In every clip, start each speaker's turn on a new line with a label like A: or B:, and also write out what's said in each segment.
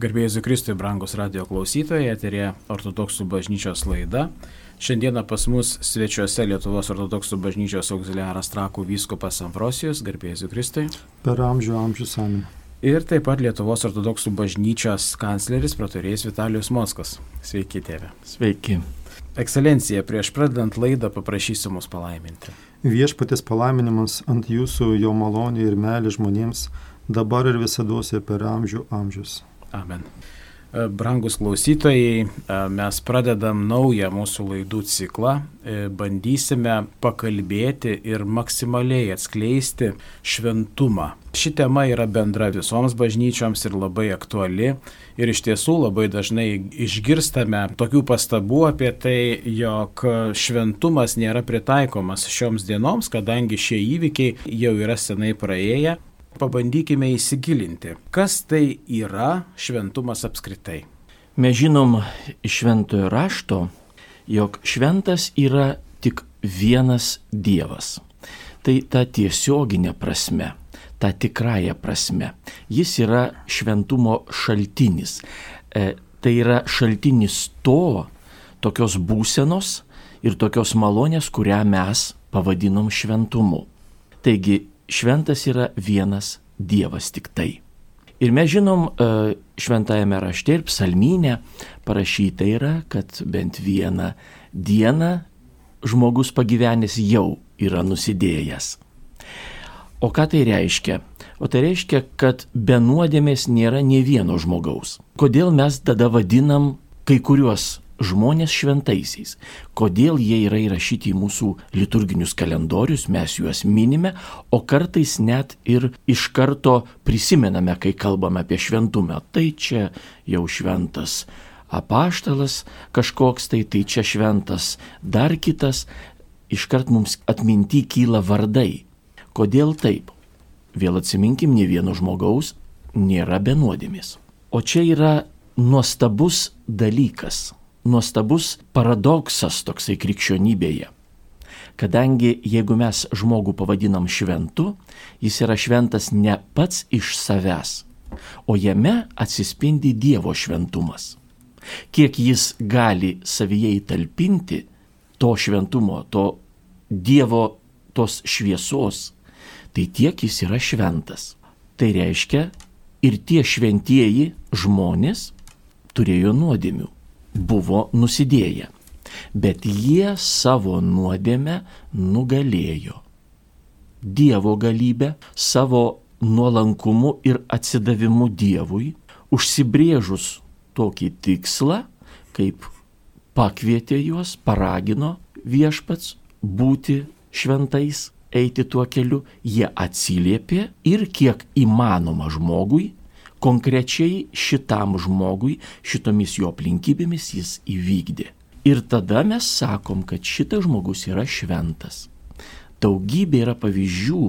A: Garbėjai Zikristui, brangus radio klausytojai, eterė ortodoksų bažnyčios laida. Šiandieną pas mus svečiuose Lietuvos ortodoksų bažnyčios auxiliaras Trakų vyskupas Ambrosijus, garbėjai Zikristui.
B: Per amžių amžius amen.
A: Ir taip pat Lietuvos ortodoksų bažnyčios kancleris praturėjus Vitalijus Moskas. Sveiki, tėve.
C: Sveiki.
A: Ekscelencija, prieš pradedant laidą paprašysiu mus palaiminti.
B: Viešpatės palaiminimas ant jūsų jo malonė ir meilė žmonėms dabar ir visada per amžių amžius.
A: Amen. E, brangus klausytojai, e, mes pradedam naują mūsų laidų ciklą. E, bandysime pakalbėti ir maksimaliai atskleisti šventumą. Ši tema yra bendra visoms bažnyčioms ir labai aktuali. Ir iš tiesų labai dažnai išgirstame tokių pastabų apie tai, jog šventumas nėra pritaikomas šioms dienoms, kadangi šie įvykiai jau yra senai praėję pabandykime įsigilinti, kas tai yra šventumas apskritai.
C: Mes žinom iš šventojo rašto, jog šventas yra tik vienas Dievas. Tai ta tiesioginė prasme, ta tikrąją prasme. Jis yra šventumo šaltinis. E, tai yra šaltinis to, tokios būsenos ir tokios malonės, kurią mes pavadinom šventumu. Taigi šventas yra vienas Dievas tik tai. Ir mes žinom, e, šventajame rašte ir psalmynė parašyta yra, kad bent vieną dieną žmogus pagyvenęs jau yra nusidėjęs. O ką tai reiškia? O tai reiškia, kad be nuodėmės nėra ne vieno žmogaus. Kodėl mes tada vadinam kai kuriuos žmonės šventaisiais. Kodėl jie yra įrašyti į mūsų liturginius kalendorius, mes juos minime, o kartais net ir iš karto prisimename, kai kalbame apie šventumą. Tai čia jau šventas apaštalas kažkoks, tai tai čia šventas dar kitas, iškart mums atminti kyla vardai. Kodėl taip? Vėl atsiminkim, ne vieno žmogaus nėra benuodėmis. O čia yra nuostabus dalykas nuostabus paradoksas toksai krikščionybėje. Kadangi jeigu mes žmogų pavadinam šventu, jis yra šventas ne pats iš savęs, o jame atsispindi Dievo šventumas. Kiek jis gali savyje įtalpinti to šventumo, to Dievo tos šviesos, tai tiek jis yra šventas. Tai reiškia, ir tie šventieji žmonės turėjo nuodėmių buvo nusidėję, bet jie savo nuodėmę nugalėjo. Dievo galybę savo nuolankumu ir atsidavimu Dievui, užsibrėžus tokį tikslą, kaip pakvietė juos, paragino viešpats būti šventais, eiti tuo keliu, jie atsiliepė ir kiek įmanoma žmogui konkrečiai šitam žmogui, šitomis jo aplinkybėmis jis įvykdė. Ir tada mes sakom, kad šitas žmogus yra šventas. Daugybė yra pavyzdžių,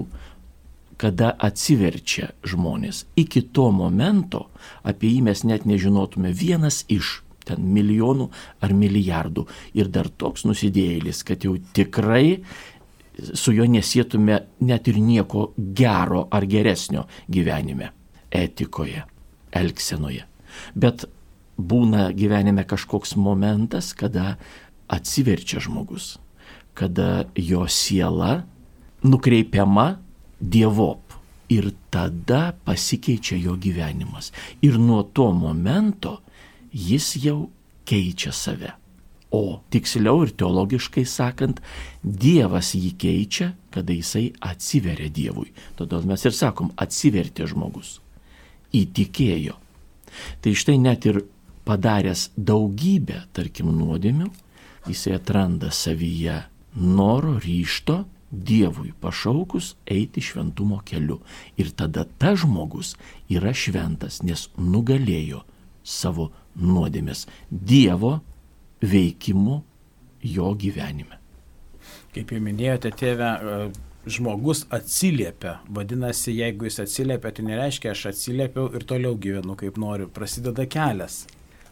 C: kada atsiverčia žmonės. Iki to momento apie jį mes net nežinotume vienas iš ten milijonų ar milijardų. Ir dar toks nusidėjėlis, kad jau tikrai su juo nesėtume net ir nieko gero ar geresnio gyvenime etikoje, elgsenoje. Bet būna gyvenime kažkoks momentas, kada atsiverčia žmogus, kada jo siela nukreipiama dievop ir tada pasikeičia jo gyvenimas. Ir nuo to momento jis jau keičia save. O tiksliau ir teologiškai sakant, Dievas jį keičia, kada jisai atsiveria Dievui. Todėl mes ir sakom, atsivertė žmogus įtikėjo. Tai štai net ir padaręs daugybę, tarkim, nuodėmių, jisai atranda savyje noro ryšto Dievui pašaukus eiti šventumo keliu. Ir tada ta žmogus yra šventas, nes nugalėjo savo nuodėmės Dievo veikimu jo gyvenime.
A: Kaip jau minėjote, tėve, žmogus atsiliepia. Vadinasi, jeigu jis atsiliepia, tai nereiškia, aš atsiliepiau ir toliau gyvenu kaip noriu. Prasideda kelias.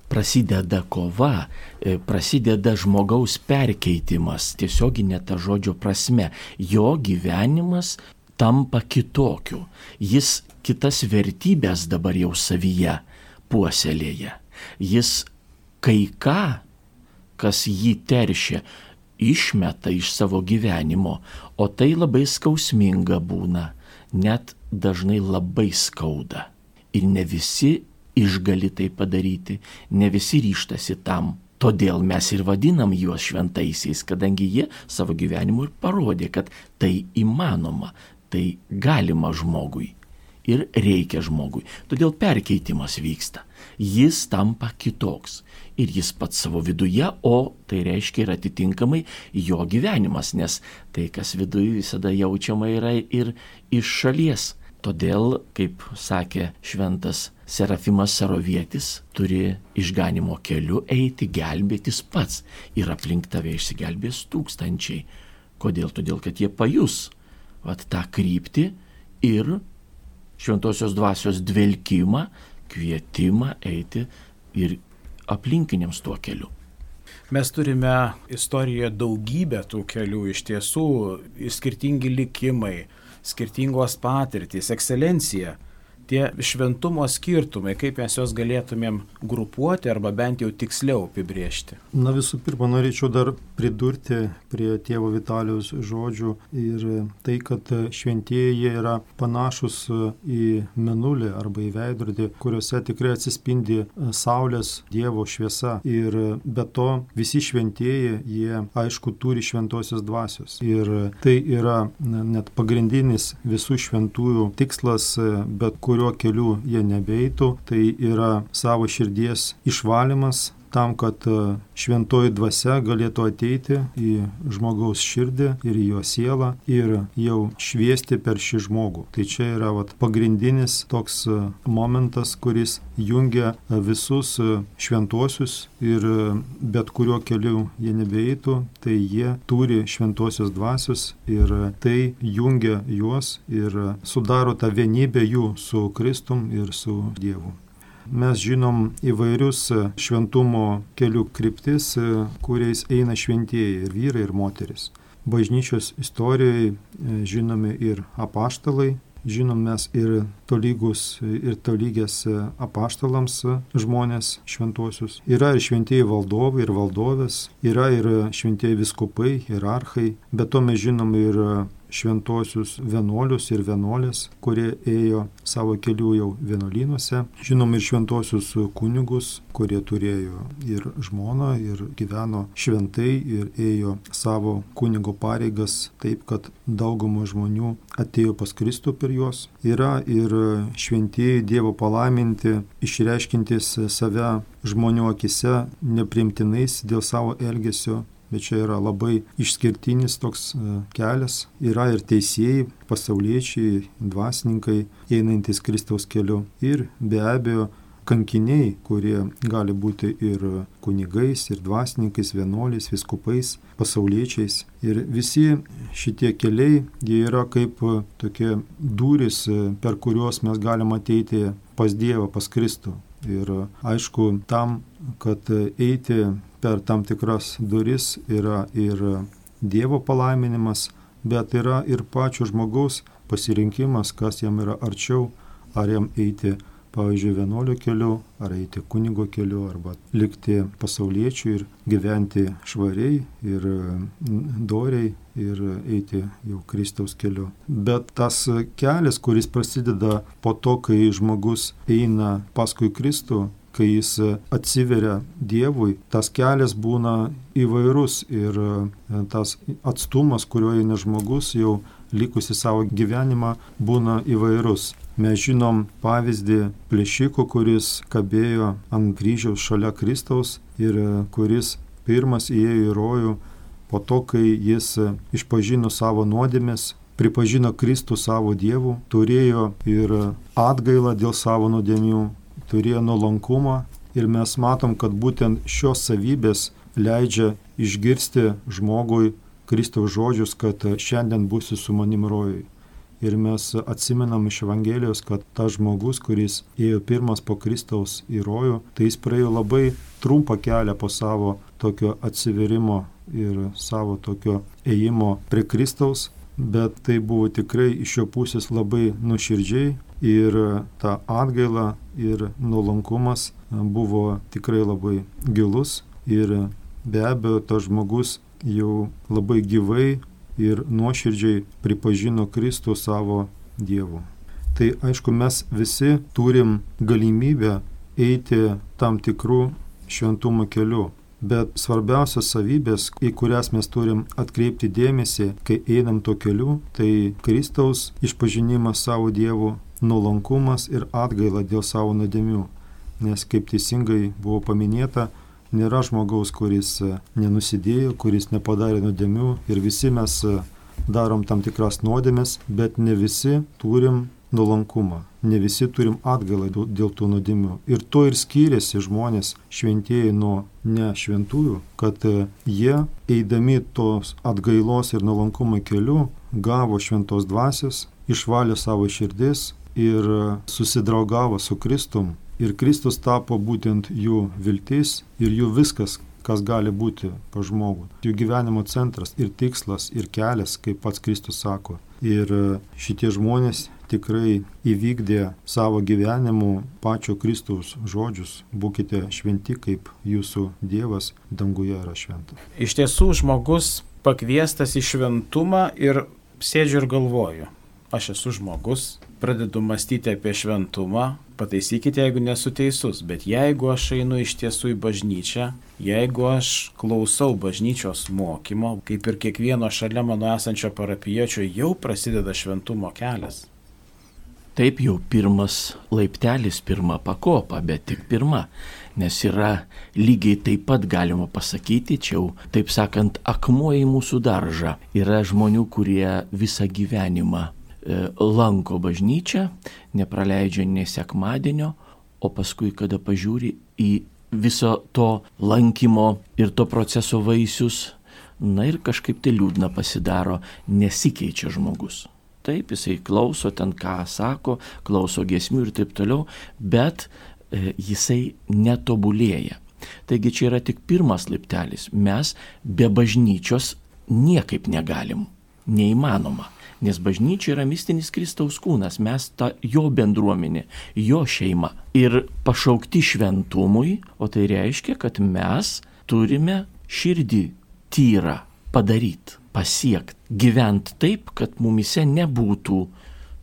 C: Prasideda kova, e, prasideda žmogaus perkeitimas, tiesioginė ta žodžio prasme. Jo gyvenimas tampa kitokiu. Jis kitas vertybės dabar jau savyje puoselėja. Jis kai ką, kas jį teršia, išmeta iš savo gyvenimo, o tai labai skausminga būna, net dažnai labai skauda. Ir ne visi išgali tai padaryti, ne visi ryštasi tam. Todėl mes ir vadinam juos šventaisiais, kadangi jie savo gyvenimu ir parodė, kad tai įmanoma, tai galima žmogui ir reikia žmogui. Todėl perkeitimas vyksta. Jis tampa kitoks. Ir jis pats savo viduje, o tai reiškia ir atitinkamai jo gyvenimas, nes tai, kas viduje visada jaučiama yra ir iš šalies. Todėl, kaip sakė šventas Serafimas Sarovietis, turi išganimo keliu eiti, gelbėtis pats ir aplink tave išsigelbės tūkstančiai. Kodėl? Todėl, kad jie pajus vat, tą kryptį ir šventosios dvasios dvelkimą, kvietimą eiti ir aplinkiniams tuo keliu.
A: Mes turime istorijoje daugybę tų kelių, iš tiesų skirtingi likimai, skirtingos patirtys, ekscelencija tie šventumo skirtumai, kaip mes juos galėtumėm grupuoti arba bent jau tiksliau apibriežti?
B: Na visų pirma, norėčiau dar pridurti prie tėvo Vitalijos žodžių ir tai, kad šventieji yra panašus į menulį arba į veidrodį, kuriuose tikrai atsispindi Saulės Dievo šviesa. Ir be to visi šventieji, jie aišku turi šventosios dvasios. Ir tai yra net pagrindinis visų šventųjų tikslas, bet kur kuriuo keliu jie nebeitų, tai yra savo širdies išvalymas tam, kad e, šventoji dvasia galėtų ateiti į žmogaus širdį ir į jo sielą ir jau šviesti per šį žmogų. Tai čia yra vat, pagrindinis toks e, momentas, kuris jungia e, visus šventuosius ir bet kuriuo keliu jie nebeitų, tai jie turi šventosios dvasios ir tai jungia juos ir sudaro tą vienybę jų su Kristum ir su Dievu. Mes žinom įvairius šventumo kelių kryptis, kuriais eina šventieji ir vyrai, ir moteris. Bažnyčios istorijoje žinomi ir apaštalai, žinom mes ir tolygus, ir tolygės apaštalams žmonės šventuosius. Yra ir šventieji valdovai, ir valdovės, yra ir šventieji viskupai, ir archai, bet to mes žinom ir šventuosius vienuolius ir vienuolės, kurie ėjo savo kelių jau vienuolynuose. Žinom ir šventuosius kunigus, kurie turėjo ir žmoną, ir gyveno šventai, ir ėjo savo kunigo pareigas taip, kad daugumą žmonių atėjo pas Kristų per juos. Yra ir šventieji Dievo palaiminti, išreiškintis save žmonių akise neprimtinais dėl savo elgesio bet čia yra labai išskirtinis toks e, kelias. Yra ir teisėjai, pasauliečiai, dvasininkai, einantis Kristaus keliu. Ir be abejo, kankiniai, kurie gali būti ir kunigais, ir dvasininkais, vienuoliais, viskupais, pasauliečiais. Ir visi šitie keliai, jie yra kaip tokie durys, per kuriuos mes galime ateiti pas Dievą, pas Kristų. Ir aišku, tam, kad eiti per tam tikras duris yra ir Dievo palaiminimas, bet yra ir pačio žmogaus pasirinkimas, kas jam yra arčiau, ar jam eiti, pavyzdžiui, vienuolio keliu, ar eiti kunigo keliu, arba likti pasauliečių ir gyventi švariai ir doriai ir eiti jau Kristaus keliu. Bet tas kelias, kuris prasideda po to, kai žmogus eina paskui Kristų, kai jis atsiveria Dievui, tas kelias būna įvairus ir e, tas atstumas, kuriuo eina žmogus jau likusi savo gyvenimą, būna įvairus. Mes žinom pavyzdį plėšiko, kuris kabėjo ant kryžiaus šalia Kristaus ir e, kuris pirmas įėjo į rojų po to, kai jis išpažino savo nuodėmės, pripažino Kristų savo dievų, turėjo ir atgailą dėl savo nuodėmių, turėjo nuolankumą ir mes matom, kad būtent šios savybės leidžia išgirsti žmogui Kristaus žodžius, kad šiandien būsi su manim rojui. Ir mes atsimenam iš Evangelijos, kad tas žmogus, kuris ėjo pirmas po Kristaus į rojų, tai jis praėjo labai trumpą kelią po savo tokio atsiverimo ir savo tokio ėjimo prie Kristaus, bet tai buvo tikrai iš jo pusės labai nuširdžiai Ir ta atgaila ir nuolankumas buvo tikrai labai gilus ir be abejo tas žmogus jau labai gyvai ir nuoširdžiai pripažino Kristų savo Dievu. Tai aišku, mes visi turim galimybę eiti tam tikrų šventumo keliu. Bet svarbiausios savybės, į kurias mes turim atkreipti dėmesį, kai einam to keliu, tai Kristaus išpažinimas savo Dievu, nuolankumas ir atgaila dėl savo nuodėmių. Nes kaip teisingai buvo paminėta, nėra žmogaus, kuris nenusidėjo, kuris nepadarė nuodėmių ir visi mes darom tam tikras nuodėmes, bet ne visi turim nuolankumą. Ne visi turim atgailą dėl tų nuodėmių. Ir to ir skiriasi žmonės šventieji nuo nešventųjų, kad e, jie, eidami tos atgailos ir nuolankumo keliu, gavo šventos dvasios, išvalė savo širdis ir e, susidraugavo su Kristum. Ir Kristus tapo būtent jų viltis ir jų viskas, kas gali būti pa žmogų. Jų gyvenimo centras ir tikslas ir kelias, kaip pats Kristus sako. Ir e, šitie žmonės tikrai įvykdė savo gyvenimu pačio Kristaus žodžius, būkite šventi, kaip jūsų Dievas danguje yra šventas.
A: Iš tiesų žmogus pakviestas į šventumą ir sėdžiu ir galvoju, aš esu žmogus, pradedu mąstyti apie šventumą, pataisykite, jeigu nesu teisus, bet jeigu aš einu iš tiesų į bažnyčią, jeigu aš klausau bažnyčios mokymo, kaip ir kiekvieno šalia mano esančio parapiečio, jau prasideda šventumo kelias.
C: Taip jau pirmas laiptelis, pirma pakopa, bet tik pirma, nes yra lygiai taip pat galima pasakyti, čia jau, taip sakant, akmuo į mūsų daržą. Yra žmonių, kurie visą gyvenimą e, lanko bažnyčią, nepraleidžia nei sekmadienio, o paskui, kada pažiūri į viso to lankymo ir to proceso vaisius, na ir kažkaip tai liūdna pasidaro, nesikeičia žmogus. Taip, jisai klauso ten, ką sako, klauso giesmių ir taip toliau, bet e, jisai netobulėja. Taigi čia yra tik pirmas laiptelis. Mes be bažnyčios niekaip negalim. Neįmanoma. Nes bažnyčia yra mistinis Kristaus kūnas, mes ta jo bendruomenė, jo šeima. Ir pašaukti šventumui, o tai reiškia, kad mes turime širdį tyrą padaryti pasiekti, gyventi taip, kad mumise nebūtų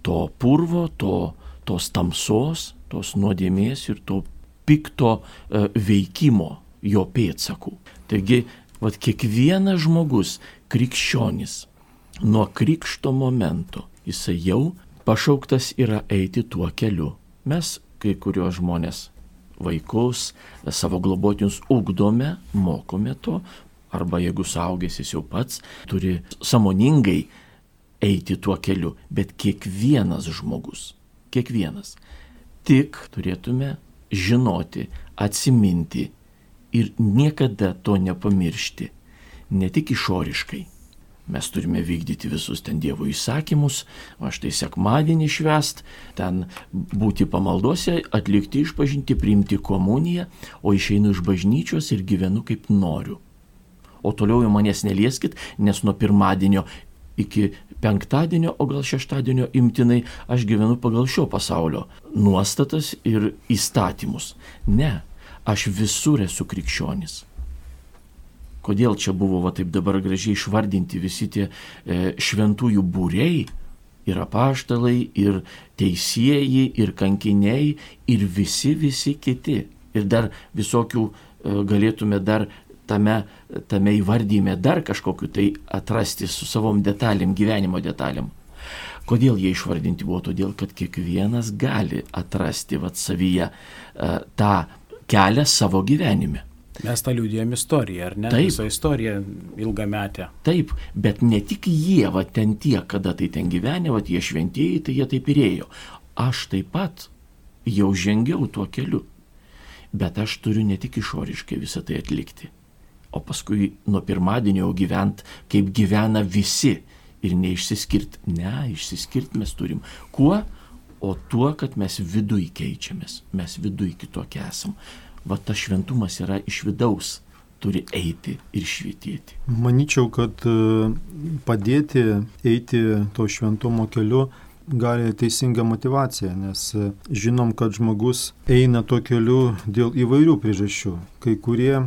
C: to purvo, to, tos tamsos, tos nuodėmės ir to pikto e, veikimo jo pėdsakų. Taigi, vad kiekvienas žmogus, krikščionis, nuo krikšto momento jisai jau pašauktas yra eiti tuo keliu. Mes kai kurios žmonės vaikus, savo globotinius ugdome, mokome to, arba jeigu suaugęs jis jau pats turi samoningai eiti tuo keliu, bet kiekvienas žmogus, kiekvienas, tik turėtume žinoti, atsiminti ir niekada to nepamiršti, ne tik išoriškai. Mes turime vykdyti visus ten Dievo įsakymus, o štai sekmadienį švest, ten būti pamaldose, atlikti išpažinti, priimti komuniją, o išeinu iš bažnyčios ir gyvenu kaip noriu o toliau jau manęs nelieskit, nes nuo pirmadienio iki penktadienio, o gal šeštadienio imtinai aš gyvenu pagal šio pasaulio nuostatas ir įstatymus. Ne, aš visur esu krikščionis. Kodėl čia buvo va taip dabar gražiai išvardinti visi tie e, šventųjų būrei, ir apaštalai, ir teisėjai, ir kankiniai, ir visi, visi kiti. Ir dar visokių e, galėtume dar tame, tame įvardyme dar kažkokiu tai atrasti su savom detalėm, gyvenimo detalėm. Kodėl jie išvardinti buvo? Todėl, kad kiekvienas gali atrasti vat savyje uh, tą kelią savo gyvenime.
A: Mes tą liūdėjom istoriją, ar ne?
C: Taip.
A: Visą istoriją ilgametę.
C: Taip, bet ne tik jie, va ten tie, kada tai ten gyvenė, va tie šventieji, tai jie taip ir ėjo. Aš taip pat jau žengiau tuo keliu. Bet aš turiu ne tik išoriškai visą tai atlikti o paskui nuo pirmadienio jau gyvent, kaip gyvena visi ir neišsiskirt. Ne, išsiskirt mes turim. Kuo? O tuo, kad mes viduje keičiamės, mes viduje kitokie esam. Va tas šventumas yra iš vidaus, turi eiti ir švietėti.
B: Maničiau, kad e, padėti eiti to šventumo keliu gali teisinga motivacija, nes e, žinom, kad žmogus eina tuo keliu dėl įvairių priežasčių. Kai kurie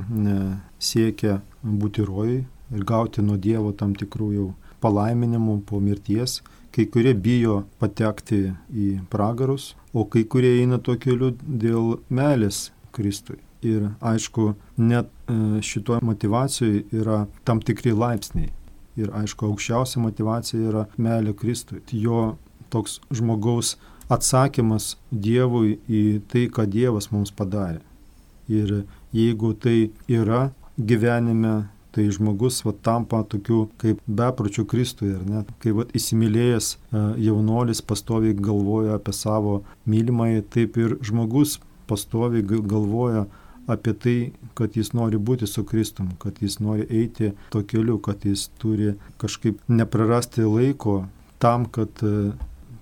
B: siekia būti rojai ir gauti nuo Dievo tam tikrų jau palaiminimų po mirties, kai kurie bijo patekti į pragarus, o kai kurie eina tuo keliu dėl meilės Kristui. Ir aišku, net e, šitoje motivacijoje yra tam tikri laipsniai. Ir aišku, aukščiausia motivacija yra meilė Kristui. Jo toks žmogaus atsakymas Dievui į tai, ką Dievas mums padarė. Ir jeigu tai yra gyvenime, tai žmogus va, tampa tokiu kaip bepročių Kristui, ar ne? Kai va, įsimylėjęs e, jaunolis pastoviai galvoja apie savo mylimąjį, taip ir žmogus pastoviai galvoja apie tai, kad jis nori būti su Kristum, kad jis nori eiti to keliu, kad jis turi kažkaip neprarasti laiko tam, kad e,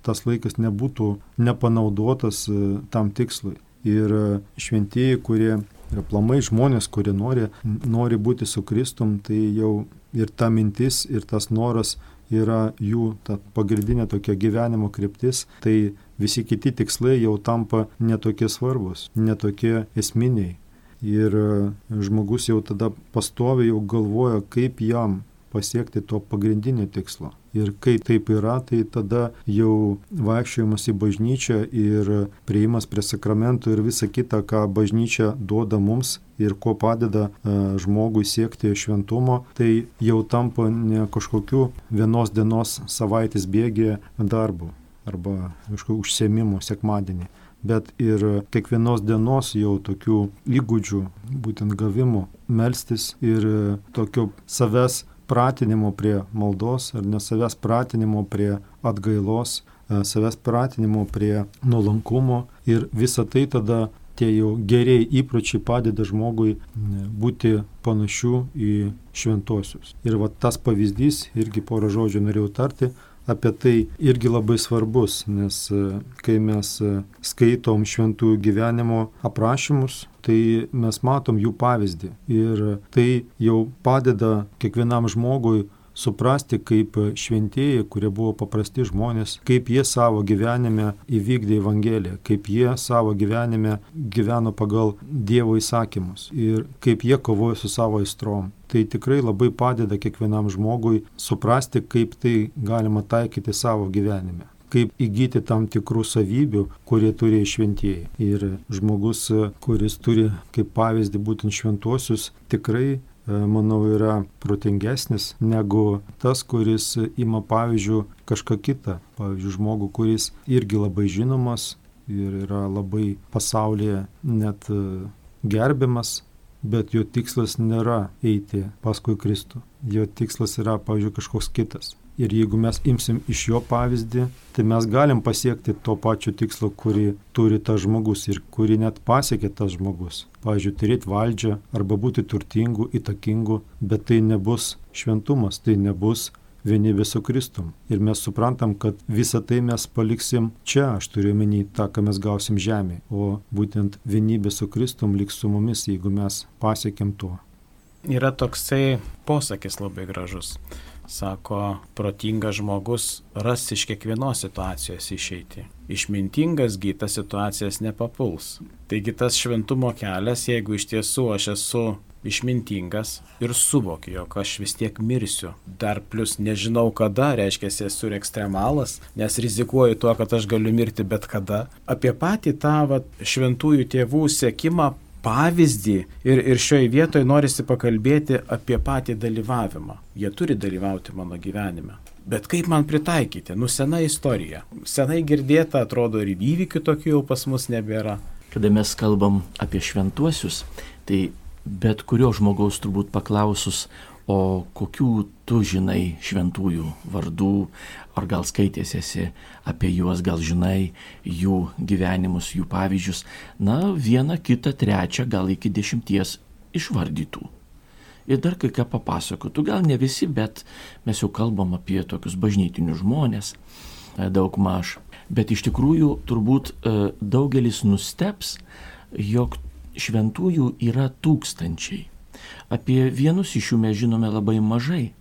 B: tas laikas nebūtų nepanaudotas e, tam tikslui. Ir e, šventieji, kurie ir plamai žmonės, kurie nori, nori būti su Kristum, tai jau ir ta mintis, ir tas noras yra jų ta pagrindinė tokia gyvenimo kryptis, tai visi kiti tikslai jau tampa netokie svarbus, netokie esminiai. Ir e, žmogus jau tada pastovi jau galvoja, kaip jam pasiekti to pagrindinio tikslo. Ir kai taip yra, tai tada jau vaikščiojimas į bažnyčią ir prieimas prie sakramentų ir visa kita, ką bažnyčia duoda mums ir ko padeda e, žmogui siekti šventumo, tai jau tampa ne kažkokiu vienos dienos savaitės bėgė darbu arba kažkokiu užsiemimu sekmadienį bet ir kiekvienos dienos jau tokių įgūdžių, būtent gavimų, melstis ir tokio savęs pratinimo prie maldos ar ne savęs pratinimo prie atgailos, e, savęs pratinimo prie nuolankumo ir visa tai tada tie jau geriai įpročiai padeda žmogui būti panašių į šventosius. Ir va tas pavyzdys, irgi porą žodžių norėjau tarti, apie tai irgi labai svarbus, nes e, kai mes e, skaitom šventųjų gyvenimo aprašymus, tai mes matom jų pavyzdį. Ir tai jau padeda kiekvienam žmogui suprasti, kaip šventieji, kurie buvo paprasti žmonės, kaip jie savo gyvenime įvykdė Evangeliją, kaip jie savo gyvenime gyveno pagal Dievo įsakymus ir kaip jie kovojo su savo aistrom. Tai tikrai labai padeda kiekvienam žmogui suprasti, kaip tai galima taikyti savo gyvenime kaip įgyti tam tikrų savybių, kurie turi šventieji. Ir žmogus, kuris turi kaip pavyzdį būtent šventuosius, tikrai manau, yra protingesnis negu tas, kuris ima pavyzdžių kažką kitą. Pavyzdžiui, žmogų, kuris irgi labai žinomas ir yra labai pasaulyje net e, gerbiamas, bet jo tikslas nėra eiti paskui Kristų. Jo tikslas yra, pavyzdžiui, kažkoks kitas. Ir jeigu mes imsim iš jo pavyzdį, tai mes galim pasiekti to pačio tikslo, kurį turi tas žmogus ir kurį net pasiekė tas žmogus. Pavyzdžiui, turėti valdžią arba būti turtingu, įtakingu, bet tai nebus šventumas, tai nebus vienybė su Kristum. Ir mes suprantam, kad visą tai mes paliksim čia, aš turiu menį tą, ką mes gausim žemėje, o būtent vienybė su Kristum liks su mumis, jeigu mes pasiekėm tuo.
A: Yra toksai posakis labai gražus Sako, protingas žmogus ras iš kiekvienos situacijos išeiti. Išmintingas gytas situacijas nepapuls. Taigi tas šventumo kelias, jeigu iš tiesų aš esu išmintingas ir suvokiu, jog aš vis tiek mirsiu. Dar plus nežinau kada, reiškia, esu ekstremalas, nes rizikuoju tuo, kad aš galiu mirti bet kada. Apie patį tą va, šventųjų tėvų sėkimą pavyzdį ir, ir šioje vietoje norisi pakalbėti apie patį dalyvavimą. Jie turi dalyvauti mano gyvenime. Bet kaip man pritaikyti? Nu, sena istorija. Senai girdėta, atrodo, ir įvykių tokių jau pas mus nebėra.
C: Kada mes kalbam apie šventuosius, tai bet kurio žmogaus turbūt paklausus, o kokių tu žinai šventųjų vardų, ar gal skaitėsi apie juos, gal žinai jų gyvenimus, jų pavyzdžius, na, vieną, kitą, trečią, gal iki dešimties išvardytų. Ir dar kai ką papasakotų, gal ne visi, bet mes jau kalbam apie tokius bažnytinius žmonės, e, daug maž. Bet iš tikrųjų turbūt e, daugelis nusteps, jog šventųjų yra tūkstančiai Apie vienus iš jų mes žinome labai mažai,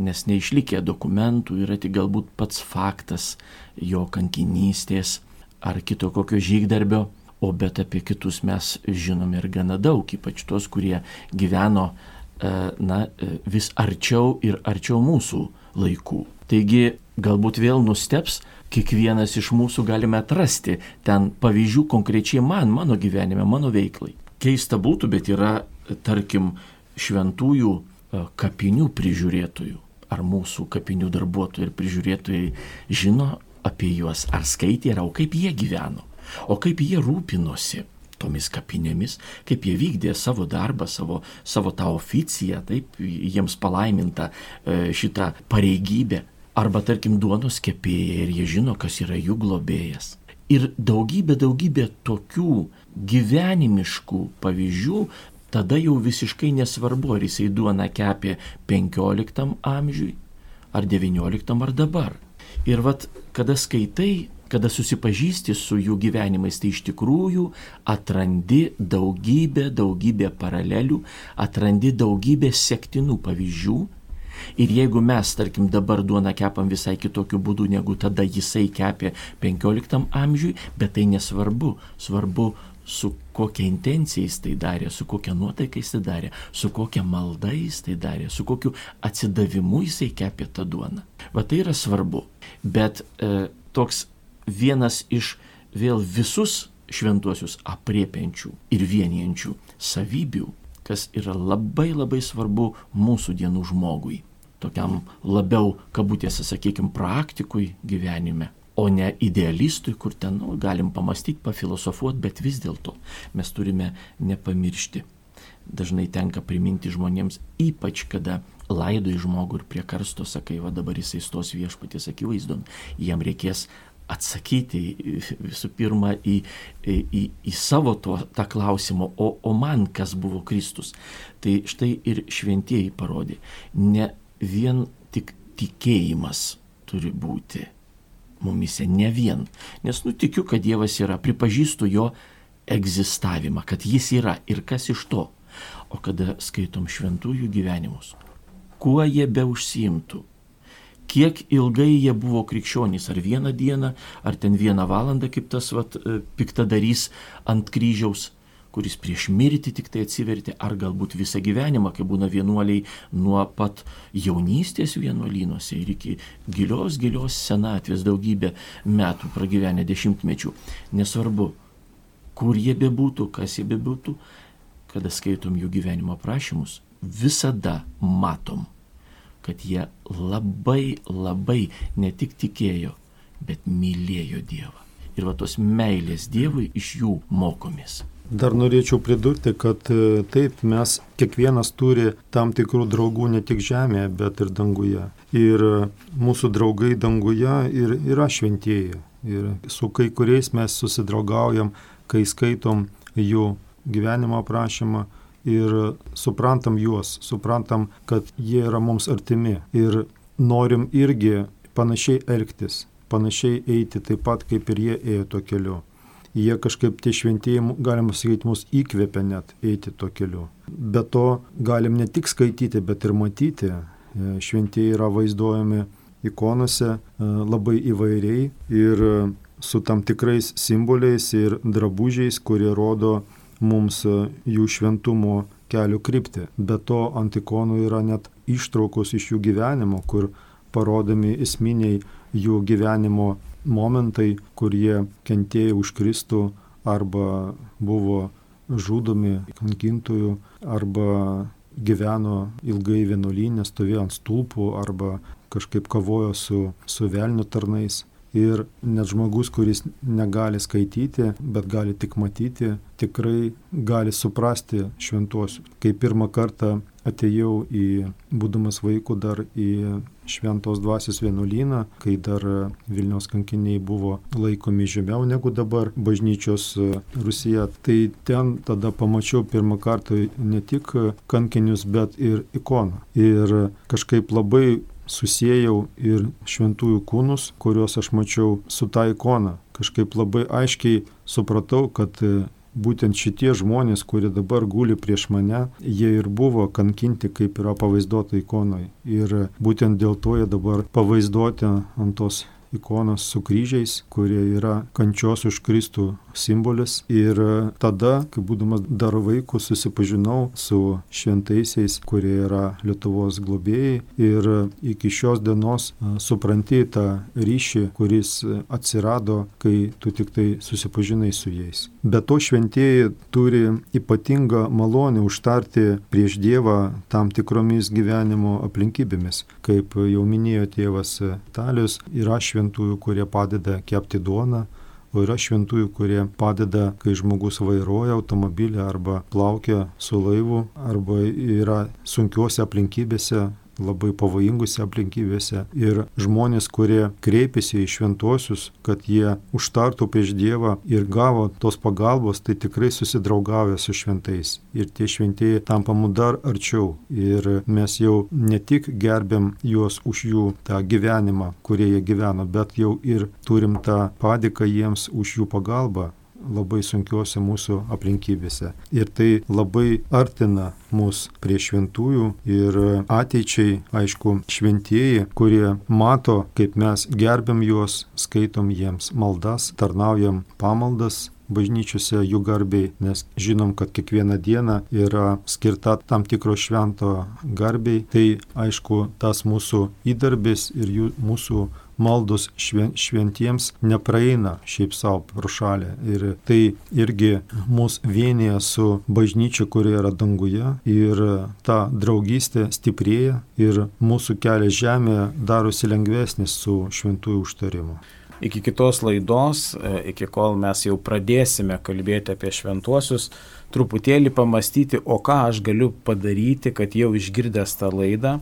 C: nes neišlikę dokumentų yra tik galbūt pats faktas jo kankinystės ar kito kokio žygdarbio, o bet apie kitus mes žinome ir gana daug, ypač tos, kurie gyveno e, na, e, vis arčiau ir arčiau mūsų laikų. Taigi galbūt vėl nusteps, kiekvienas iš mūsų galime atrasti ten pavyzdžių konkrečiai man, mano gyvenime, mano veiklai. Keista būtų, bet yra, tarkim, šventųjų e, kapinių prižiūrėtojų. Ar mūsų kapinių darbuotojai ir prižiūrėtojai žino apie juos, ar skaitė, ar kaip jie gyveno, o kaip jie rūpinosi tomis kapinėmis, kaip jie vykdė savo darbą, savo, savo tą oficiją, taip jiems palaiminta e, šitą pareigybę. Arba tarkim duonos kepėjai ir jie žino, kas yra jų globėjas. Ir daugybė, daugybė tokių gyvenimiškų pavyzdžių tada jau visiškai nesvarbu, ar jisai duona kepė 15 amžiui, ar 19 ar dabar. Ir vat, kada skaitai, kada susipažįsti su jų gyvenimais, tai iš tikrųjų atrandi daugybę, daugybę paralelių, atrandi daugybę sektinų pavyzdžių. Ir jeigu mes, tarkim, dabar duoną kepam visai kitokiu būdu, negu tada jisai kepė 15 amžiui, bet tai nesvarbu. Svarbu su kokia intencija jis tai darė, su kokia nuotaika jis tai darė, su kokia malda jis tai darė, su kokiu atsidavimu jisai kepė tą duoną. Va tai yra svarbu. Bet e, toks vienas iš vėl visus šventuosius apriepiančių ir vienijančių savybių, kas yra labai labai svarbu mūsų dienų žmogui, tokiam labiau, kabutėse, sakykime, praktikui gyvenime o ne idealistui, kur ten nu, galim pamastyti, pafilosofuoti, bet vis dėlto mes turime nepamiršti. Dažnai tenka priminti žmonėms, ypač kada laidoj žmogų ir prie karsto sakai, va dabar jisai stos viešpatės akivaizdon, jam reikės atsakyti visų pirma į, į, į savo to, tą klausimą, o, o man kas buvo Kristus. Tai štai ir šventieji parodė, ne vien tik tikėjimas turi būti mumise, ne vien. Nes nutikiu, kad Dievas yra, pripažįstu jo egzistavimą, kad jis yra ir kas iš to. O kada skaitom šventųjų gyvenimus, kuo jie be užsiimtų, kiek ilgai jie buvo krikščionys, ar vieną dieną, ar ten vieną valandą, kaip tas vat, e, piktadarys ant kryžiaus, kuris prieš mirtį tik tai atsivertė, ar galbūt visą gyvenimą, kai būna vienuoliai nuo pat jaunystės vienuolynuose ir iki gilios, gilios senatvės daugybę metų pragyvenę dešimtmečių. Nesvarbu, kur jie bebūtų, kas jie bebūtų, kada skaitom jų gyvenimo aprašymus, visada matom, kad jie labai, labai ne tik tikėjo, bet mylėjo Dievą. Ir va tos meilės Dievui iš jų mokomės.
B: Dar norėčiau pridurti, kad e, taip mes kiekvienas turi tam tikrų draugų ne tik žemėje, bet ir danguje. Ir e, mūsų draugai danguje ir yra šventieji. Ir su kai kuriais mes susidraugaujam, kai skaitom jų gyvenimo aprašymą ir suprantam juos, suprantam, kad jie yra mums artimi. Ir norim irgi panašiai elgtis, panašiai eiti taip pat, kaip ir jie ėjo tuo keliu jie kažkaip tie šventieji, galima sakyti, mus įkvėpia net eiti tuo keliu. Be to galim ne tik skaityti, bet ir matyti. E, šventieji yra vaizduojami ikonose e, labai įvairiai ir e, su tam tikrais simboliais ir drabužiais, kurie rodo mums jų šventumo kelių kryptį. Be to ant ikonų yra net ištraukos iš jų gyvenimo, kur parodomi esminiai jų gyvenimo momentai, kur jie kentėjo už Kristų arba buvo žudomi kankintojų arba gyveno ilgai vienuolynė, stovėjo ant stulpų arba kažkaip kovojo su, su velnių tarnais. Ir net žmogus, kuris negali skaityti, bet gali tik matyti, tikrai gali suprasti šventuosius. Kai pirmą kartą atėjau į, būdamas vaiku, dar į šventos dvasios vienuolyną, kai dar Vilniaus kankiniai buvo laikomi žemiau negu dabar bažnyčios Rusija. Tai ten tada pamačiau pirmą kartą ne tik kankinius, bet ir ikoną. Ir kažkaip labai susijėjau ir šventųjų kūnus, kuriuos aš mačiau su tą ikoną. Kažkaip labai aiškiai supratau, kad būtent šitie žmonės, kurie dabar guli prieš mane, jie ir buvo kankinti, kaip yra pavaizduota ikonoje. Ir būtent dėl to jie dabar pavaizduoti ant tos ikonos su kryžiais, kurie yra kančios už Kristų simbolis. Ir tada, kai būdamas dar vaikų, susipažinau su šventaisiais, kurie yra Lietuvos globėjai. Ir iki šios dienos supranti tą ryšį, kuris atsirado, kai tu tik tai susipažinai su jais. Bet to šventieji turi ypatingą malonę užtarti prieš Dievą tam tikromis gyvenimo aplinkybėmis. Kaip jau minėjo tėvas Talius, yra šventųjų, kurie padeda kepti duoną, o yra šventųjų, kurie padeda, kai žmogus vairuoja automobilį arba plaukia su laivu, arba yra sunkiuose aplinkybėse, labai pavojingose aplinkybėse. Ir žmonės, kurie kreipiasi į šventuosius, kad jie užtartų prieš Dievą ir gavo tos pagalbos, tai tikrai susidraugavę su šventais. Ir tie šventieji tampa mums dar arčiau. Ir mes jau ne tik gerbėm juos už jų tą gyvenimą, kurie jie gyveno, bet jau ir turim tą padėką jiems už jų pagalbą labai sunkiuose mūsų aplinkybėse. Ir tai labai artina mus prie šventųjų ir ateičiai, aišku, šventieji, kurie mato, kaip mes gerbiam juos, skaitom jiems maldas, tarnaujam pamaldas, bažnyčiose jų garbiai, nes žinom, kad kiekviena diena yra skirta tam tikro švento garbiai. Tai aišku, tas mūsų įdarbis ir jų, mūsų maldos šventiems nepraeina šiaip savo pro šalį. Ir tai irgi mus vienyje su bažnyčia, kuri yra danguje. Ir ta draugystė stiprėja ir mūsų kelias žemėje darosi lengvesnis su šventųjų užtarimu
A: iki kitos laidos, e, iki kol mes jau pradėsime kalbėti apie šventuosius, truputėlį pamastyti, o ką aš galiu padaryti, kad jau išgirdęs tą laidą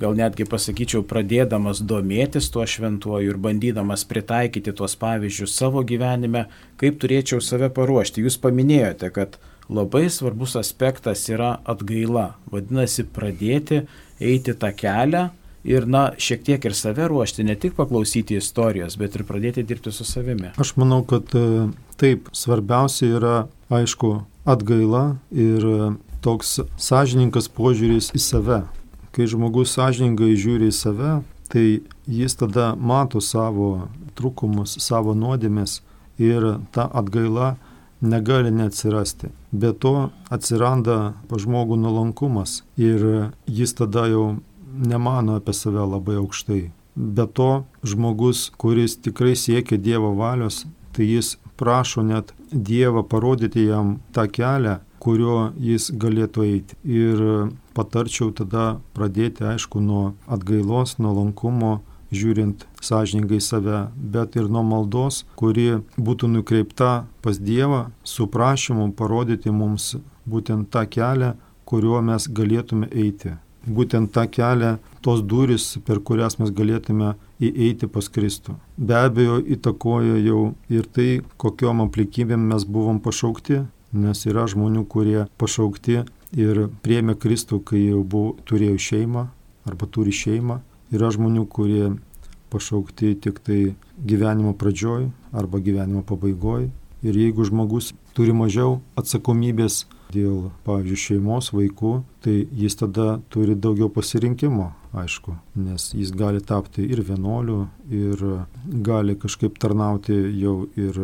A: gal netgi pasakyčiau, pradėdamas domėtis tuo šventuoju ir bandydamas pritaikyti tuos pavyzdžius savo gyvenime, kaip turėčiau save paruošti. Jūs paminėjote, kad labai svarbus aspektas yra atgaila. Vadinasi, pradėti eiti tą kelią ir, na, šiek tiek ir save ruošti, ne tik paklausyti istorijos, bet ir pradėti dirbti su savimi.
B: Aš manau, kad e, taip, svarbiausia yra, aišku, atgaila ir e, toks sąžininkas požiūris į save kai žmogus sąžiningai žiūri į save, tai jis tada mato savo trūkumus, savo nuodėmės ir ta atgaila negali neatsirasti. Be to atsiranda pa žmogų nuolankumas ir jis tada jau nemano apie save labai aukštai. Be to žmogus, kuris tikrai siekia Dievo valios, tai jis prašo net Dievą parodyti jam tą kelią, kuriuo jis galėtų eiti. Ir patarčiau tada pradėti, aišku, nuo atgailos, nuo lankumo, žiūrint sąžiningai save, bet ir nuo maldos, kuri būtų nukreipta pas Dievą su prašymu parodyti mums būtent tą kelią, kuriuo mes galėtume eiti. Būtent tą kelią, tos duris, per kurias mes galėtume įeiti pas Kristų. Be abejo, įtakoja jau ir tai, kokiom aplinkybėm mes buvom pašaukti, nes yra žmonių, kurie pašaukti ir priemė Kristų, kai jau buvo, turėjo šeimą arba turi šeimą. Yra žmonių, kurie pašaukti tik tai gyvenimo pradžioj arba gyvenimo pabaigoj. Ir jeigu žmogus turi mažiau atsakomybės dėl, pavyzdžiui, šeimos, vaikų, tai jis tada turi daugiau pasirinkimo, aišku, nes jis gali tapti ir vienuoliu, ir gali kažkaip tarnauti jau ir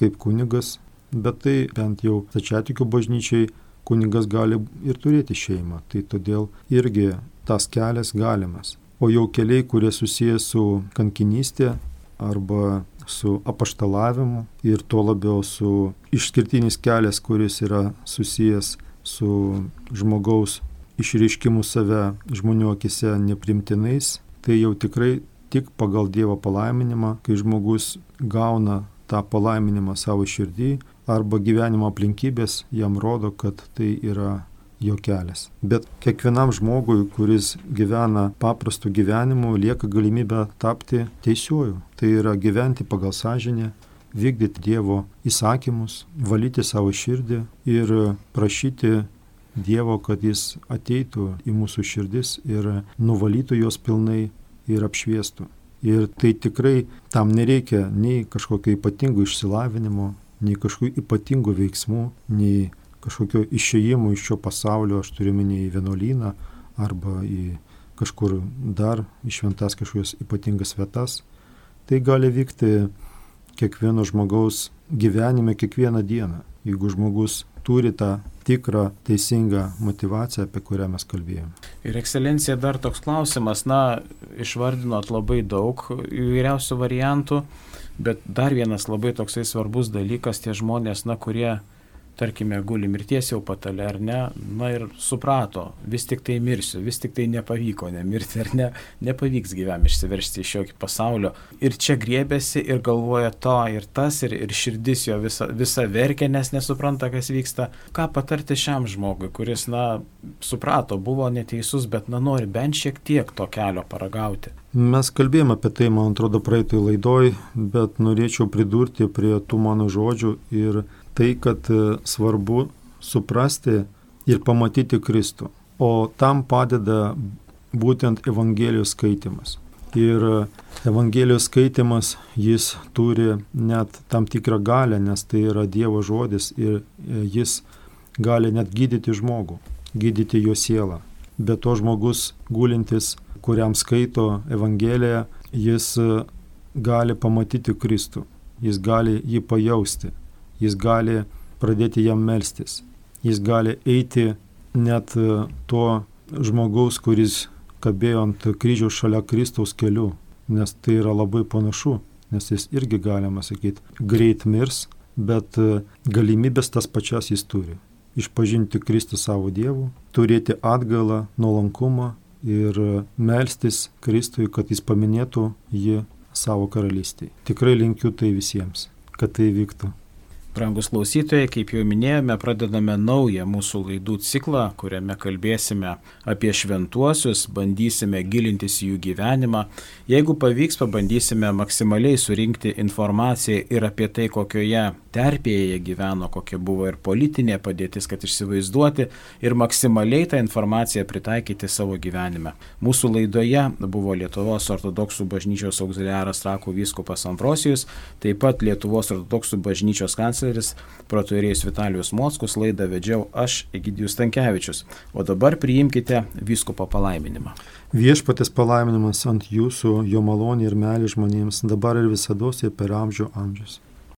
B: kaip kunigas, bet tai bent jau tačiatikių bažnyčiai kunigas gali ir turėti šeimą, tai todėl irgi tas kelias galimas. O jau keliai, kurie susijęs su kankinystė arba su apaštalavimu ir tuo labiau su išskirtinis kelias, kuris yra susijęs su žmogaus išreiškimu save žmonių akise neprimtinais, tai jau tikrai tik pagal Dievo palaiminimą, kai žmogus gauna tą palaiminimą savo širdį, arba gyvenimo aplinkybės jam rodo, kad tai yra jo kelias. Bet kiekvienam žmogui, kuris gyvena paprastu gyvenimu, lieka galimybė tapti teisiuoju. Tai yra gyventi pagal sąžinę, vykdyti Dievo įsakymus, valyti savo širdį ir prašyti Dievo, kad Jis ateitų į mūsų širdis ir nuvalytų jos pilnai ir apšviestų. Ir tai tikrai tam nereikia nei kažkokio ypatingo išsilavinimo, nei kažkokių ypatingų veiksmų, nei kažkokio išėjimo iš šio pasaulio, aš turiu minį į vienuolyną arba į kažkur dar išventas kažkokias ypatingas vietas. Tai gali vykti kiekvieno žmogaus gyvenime kiekvieną dieną, jeigu žmogus turi tą tikrą, teisingą motivaciją, apie kurią mes kalbėjome.
A: Ir ekscelencija dar toks klausimas, na, išvardinot labai daug įvairiausių variantų, bet dar vienas labai toksai svarbus dalykas, tie žmonės, na, kurie tarkime, guli mirties jau patale ar ne, na ir suprato, vis tik tai mirsiu, vis tik tai nepavyko nemirti ar ne, nepavyks gyvenime išsiversti iš jokio pasaulio. Ir čia griebėsi ir galvoja to ir tas, ir, ir širdis jo visa, visa verkia, nes nesupranta, kas vyksta. Ką patarti šiam žmogui, kuris, na, suprato, buvo neteisus, bet, na, nori bent šiek tiek to kelio paragauti.
B: Mes kalbėjome apie tai, man atrodo, praeitoj laidoj, bet norėčiau pridurti prie tų mano žodžių ir tai, kad e, svarbu suprasti ir pamatyti Kristų. O tam padeda būtent Evangelijos skaitimas. Ir e, Evangelijos skaitimas jis turi net tam tikrą galę, nes tai yra Dievo žodis ir e, jis gali net gydyti žmogų, gydyti jo sielą. Bet to žmogus gulintis, kuriam skaito Evangeliją, jis gali pamatyti Kristų, jis gali jį pajausti jis gali pradėti jam melstis. Jis gali eiti net e, to žmogaus, kuris kabėjo ant kryžiaus šalia Kristaus keliu, nes tai yra labai panašu, nes jis irgi galima sakyti greit mirs, bet e, galimybės tas pačias jis turi. Išpažinti Kristų savo Dievų, turėti atgalą, nuolankumą ir e, melstis Kristui, kad jis paminėtų jį savo karalystėje. Tikrai linkiu tai visiems, kad tai vyktų.
A: Brangus klausytojai, kaip jau minėjome, pradedame naują mūsų laidų ciklą, kuriame kalbėsime apie šventuosius, bandysime gilintis į jų gyvenimą. Jeigu pavyks, pabandysime maksimaliai surinkti informaciją ir apie tai, kokioje terpėje jie gyveno, kokia buvo ir politinė padėtis, kad išsivaizduoti ir maksimaliai tą informaciją pritaikyti savo gyvenime. Mūsų laidoje buvo Lietuvos ortodoksų bažnyčios auxiliaras Rakų vyskupas Ambrosijus, taip pat Lietuvos ortodoksų bažnyčios kancleris kancleris, proturėjus Vitalijus Mockus, laidą vedžiau aš, Egidijus Tankievičius. O dabar priimkite vyskupo palaiminimą.
B: Viešpatės palaiminimas ant jūsų, jo malonė ir meilė žmonėms dabar ir visada ir per amžių amžius.